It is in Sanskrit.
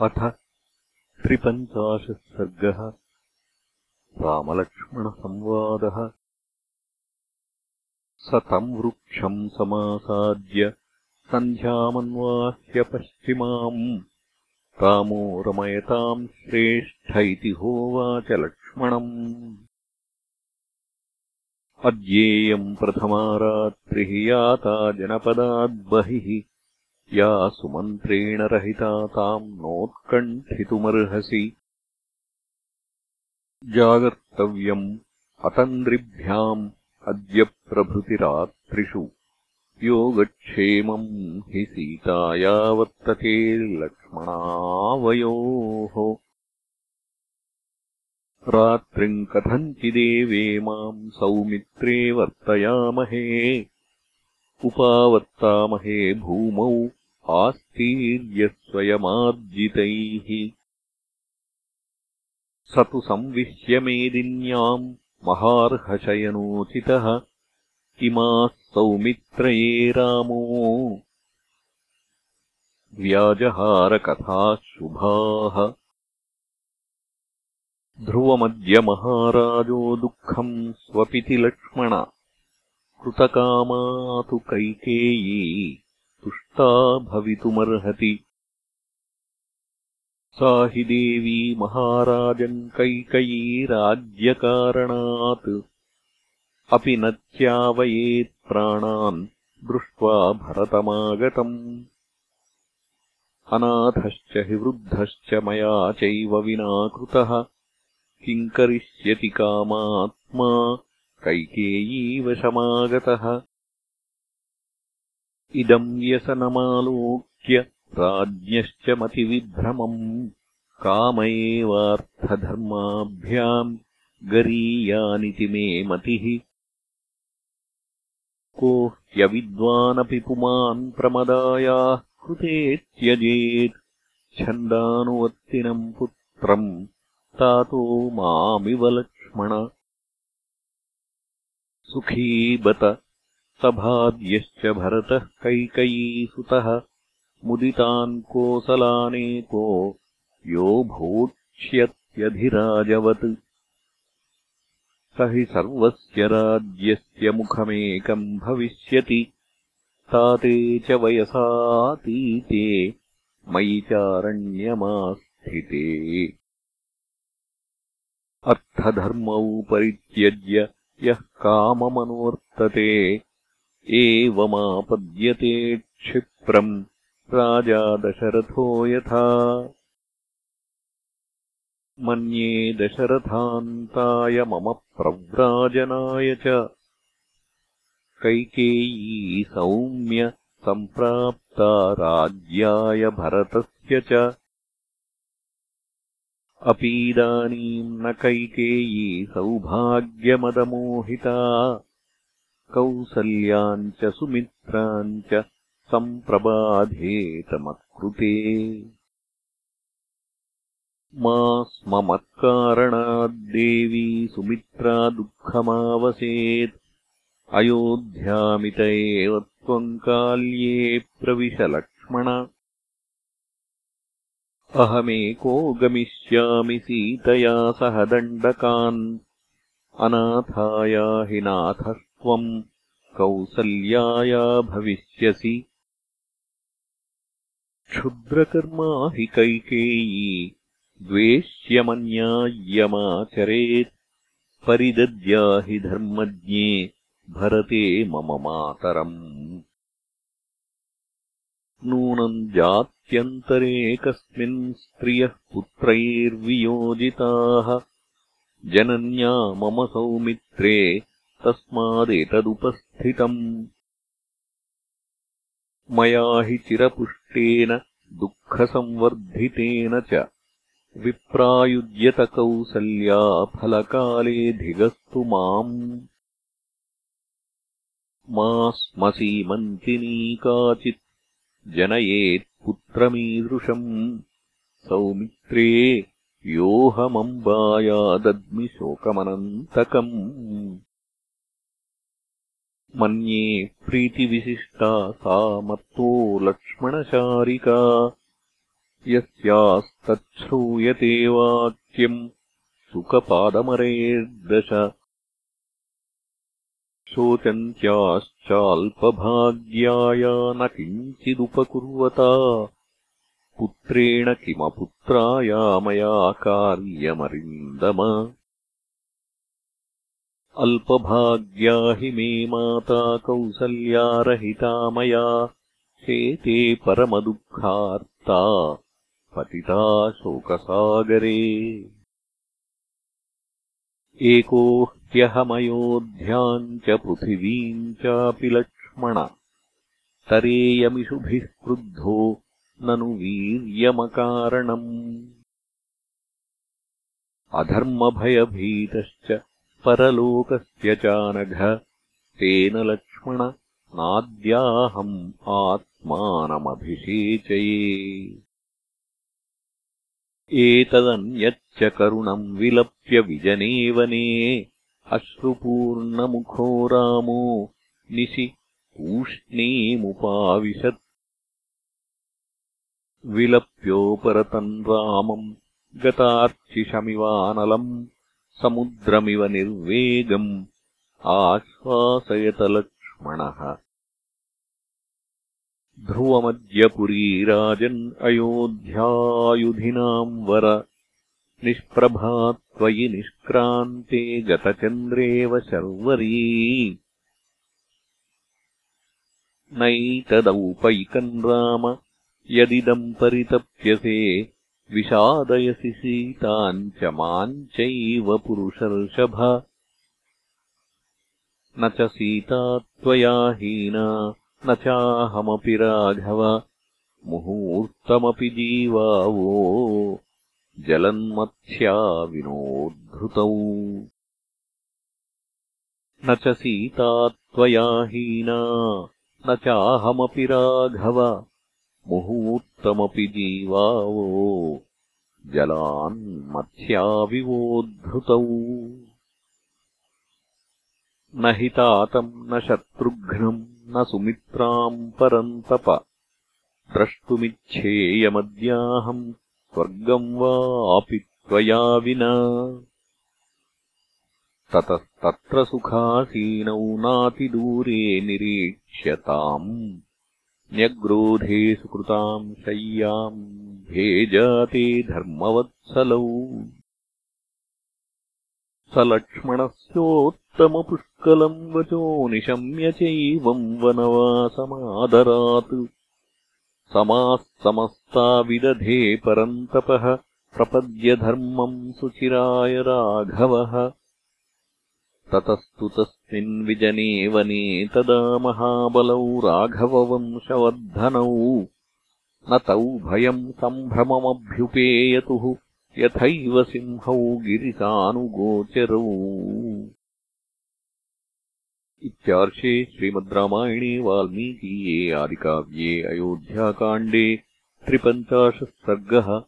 अथ त्रिपञ्चाशः सर्गः रामलक्ष्मणसंवादः। स तम् वृक्षम् समासाद्य सन्ध्यामन्वाह्य पश्चिमाम् रामो रमयताम् श्रेष्ठ इति होवाच लक्ष्मणम्। अद्येयम् प्रथमा रात्रिः याता जनपदाद्बहिः या सुमन्त्रेण रहिता ताम् नोत्कण्ठितुमर्हसि। जागर्तव्यम् अतन्द्रिभ्याम् अद्य प्रभृतिरात्रिषु। योगक्षेमम् हि सीताया वर्तते लक्ष्मणावयोः। रात्रिम् कथञ्चिदेवे माम् सौमित्रे वर्तयामहे। उपावर्तामहे भूमौ आस्तीर्यस्वयमार्जितैः स तु संविश्यमेदिन्याम् महार्हशयनोचितः। इमाः सौमित्रये रामो। व्याजहारकथाः शुभाः ध्रुवमद्य महाराजो दुःखम् स्वपिति लक्ष्मण। कृतकामातु कैकेयी तुष्टा भवितुमर्हति। सा हि देवी महाराजम् कैकयी राज्यकारणात् अपि न त्यावयेत् प्राणान् दृष्ट्वा भरतमागतम्। अनाथश्च हि वृद्धश्च मया चैव विना कृतः किम् करिष्यति कामात्मा? कैकेयीवशमागतः इदम् व्यसनमालोक्य राज्ञश्च मतिविभ्रमम् काम एवार्थधर्माभ्याम् गरीयानिति मे मतिः। को ह्यविद्वानपि पुमान् प्रमदायाः कृते त्यजेत्। छन्दानुवर्तिनम् पुत्रम् तातो मामिव लक्ष्मण। सुखी बत सभाद्यश्च भरतः कैकयीसुतः मुदितान् कोसलानेको यो भोक्ष्यत्यधिराजवत् स हि सर्वस्य राज्यस्य मुखमेकम् भविष्यति। ताते च वयसातीते मयि चारण्यमास्थिते अर्थधर्मौ परित्यज्य यः काममनुवर्तते एवमापद्यते क्षिप्रम् राजा दशरथो यथा। मन्ये दशरथान्ताय मम प्रव्राजनाय च। कैकेयी सौम्य सम्प्राप्ता राज्याय भरतस्य च। अपीदानीम् न कैकेयी सौभाग्यमदमोहिता कौसल्याम् च सुमित्राम् च सम्प्रबाधेतमत्कृते मा स्म सुमित्रा दुःखमावसेत्। अयोध्यामित एव त्वम् काल्ये प्रविशलक्ष्मण अहमेको गमिष्यामि सीतया सह दण्डकान्। अनाथाया हि नाथः त्वम् कौसल्याया भविष्यसि। क्षुद्रकर्मा हि कैकेयी द्वेष्यमन्याय्यमाचरेत्। परिदद्या हि धर्मज्ञे भरते मम मातरम्। नूनम् जात्यन्तरे कस्मिन् स्त्रियः पुत्रैर्वियोजिताः। जनन्या मम सौमित्रे तस्मादेतदुपस्थितम्। मया हि चिरपुष्टेन दुःखसंवर्धितेन च। विप्रायुज्यतकौसल्या फलकालेऽधिगस्तु माम्। मा स्मसीमन्तिनी काचित् जनयेत्पुत्रमीदृशम्। सौमित्रे योऽहमम्बायादद्मि शोकमनन्तकम् मन्ये प्रीतिविशिष्टा सा मत्तो लक्ष्मणशारिका। यस्यास्तच्छ्रूयते वाक्यम् सुखपादमरेर्दश। शोचन्त्याश्चाल्पभाग्याया न किञ्चिदुपकुर्वता। पुत्रेण किमपुत्राया मया कार्यमरिन्दम अल्पभाग्या हि मे माता कौसल्यारहिता मया। शेते परमदुःखार्ता पतिता शोकसागरे। एको ह्यहमयोध्याम् च पृथिवीम् चापि लक्ष्मण। तरेयमिषुभिः क्रुद्धो ननु वीर्यमकारणम्। अधर्मभयभीतश्च परलोकस्य चानघ तेन लक्ष्मण नाद्याहम् आत्मानमभिषेचये। एतदन्यच्च करुणम् विलप्य विजने वने अश्रुपूर्णमुखो रामो निशि ऊष्णीमुपाविशत् विलप्योपरतम् रामम् गतार्चिषमिवानलम् समुद्रमिव निर्वेगम् आश्वासयतलक्ष्मणः ध्रुवमद्यपुरीराजन् अयोध्यायुधिनाम् वर। निष्प्रभा त्वयि निष्क्रान्ते गतचन्द्रेव शर्वरी। नैतदौपैकम् राम। यदिदम् परितप्यसे विषादयसि सीताम् च माम् चैव पुरुषर्षभ। न च सीता त्वया हीना न चाहमपि राघव। मुहूर्तमपि जीवावो जलन्मथ्या विनोद्धृतौ न च सीता त्वया हीना न चाहमपि राघव मुहूर्तमपि जीवावो। जलान्मथ्याविवोद्धृतौ। न हि तातम् न शत्रुघ्नम् न सुमित्राम् परन्तप। द्रष्टुमिच्छेयमद्याहम् स्वर्गम् वापि त्वया विना। ततस्तत्र सुखासीनौ नातिदूरे निरीक्ष्यताम् न्यग्रोधे सुकृताम् शय्याम् भेजाते धर्मवत्सलौ। स लक्ष्मणस्योत्तमपुष्कलम् वचो निशम्य चैवम् वनवासमादरात्। समाः समस्ता विदधे परन्तपः प्रपद्यधर्मम् सुचिराय राघवः ततस्तु तस्मिन्विजने वने तदा महाबलौ राघववंशवर्धनौ। न तौ भयम् सम्भ्रममभ्युपेयतुः यथैव सिंहौ गिरिसानुगोचरौ इत्यार्षे श्रीमद् रामायणे वाल्मीकीये आदिकाव्ये अयोध्याकाण्डे त्रिपञ्चाशः सर्गः